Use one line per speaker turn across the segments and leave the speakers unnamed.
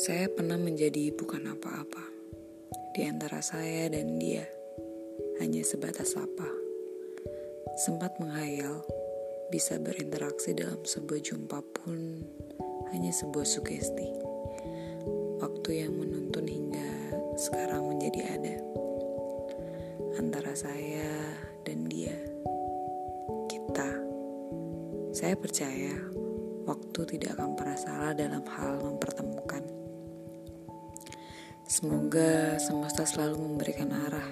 Saya pernah menjadi bukan apa-apa di antara saya dan dia, hanya sebatas apa. Sempat menghayal bisa berinteraksi dalam sebuah jumpa pun hanya sebuah sugesti. Waktu yang menuntun hingga sekarang menjadi ada antara saya dan dia. Kita. Saya percaya waktu tidak akan pernah salah dalam hal mempertemukan. Semoga semesta selalu memberikan arah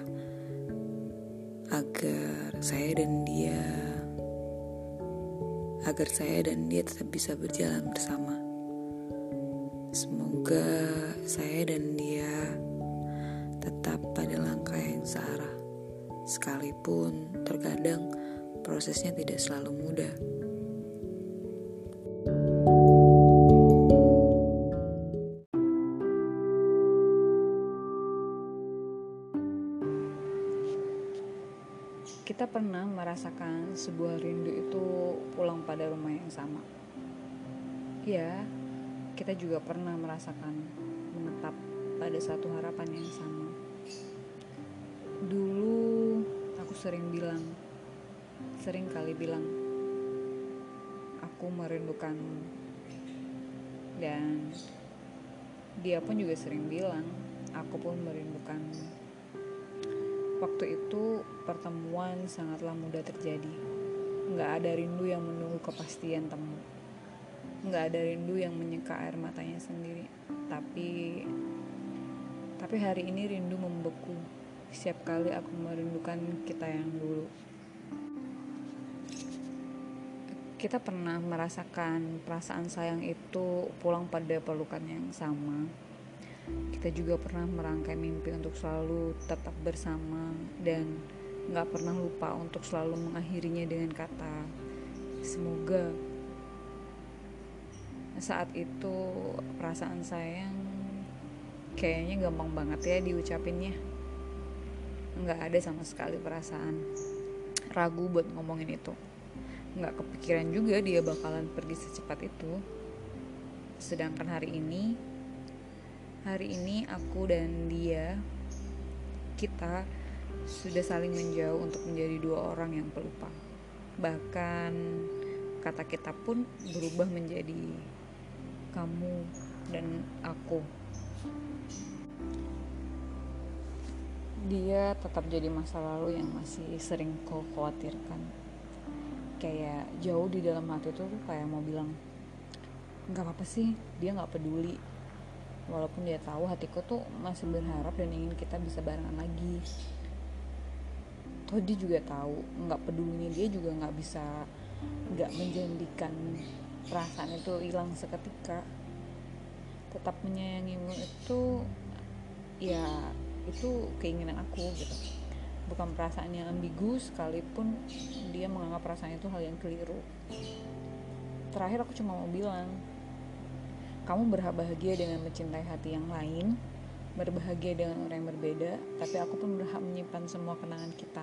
agar saya dan dia agar saya dan dia tetap bisa berjalan bersama. Semoga saya dan dia tetap pada langkah yang searah. Sekalipun terkadang prosesnya tidak selalu mudah.
Kita pernah merasakan sebuah rindu itu pulang pada rumah yang sama. Ya, kita juga pernah merasakan menetap pada satu harapan yang sama. Dulu aku sering bilang, sering kali bilang, aku merindukanmu. Dan dia pun juga sering bilang, aku pun merindukanmu. Waktu itu pertemuan sangatlah mudah terjadi. Nggak ada rindu yang menunggu kepastian temu. Nggak ada rindu yang menyeka air matanya sendiri. Tapi tapi hari ini rindu membeku. Setiap kali aku merindukan kita yang dulu. Kita pernah merasakan perasaan sayang itu pulang pada pelukan yang sama kita juga pernah merangkai mimpi untuk selalu tetap bersama dan nggak pernah lupa untuk selalu mengakhirinya dengan kata semoga saat itu perasaan sayang kayaknya gampang banget ya diucapinnya. Nggak ada sama sekali perasaan ragu buat ngomongin itu. Nggak kepikiran juga dia bakalan pergi secepat itu. Sedangkan hari ini hari ini aku dan dia kita sudah saling menjauh untuk menjadi dua orang yang pelupa. Bahkan kata kita pun berubah menjadi kamu dan aku. Dia tetap jadi masa lalu yang masih sering kau khawatirkan. Kayak jauh di dalam hati tuh kayak mau bilang nggak apa-apa sih dia nggak peduli walaupun dia tahu hatiku tuh masih berharap dan ingin kita bisa barengan lagi. Toh dia juga tahu nggak pedulinya dia juga nggak bisa nggak menjanjikan perasaan itu hilang seketika. Tetap menyayangimu itu ya itu keinginan aku gitu. Bukan perasaan yang ambigu sekalipun dia menganggap perasaan itu hal yang keliru. Terakhir aku cuma mau bilang kamu berhak bahagia dengan mencintai hati yang lain, berbahagia dengan orang yang berbeda, tapi aku pun berhak menyimpan semua kenangan kita.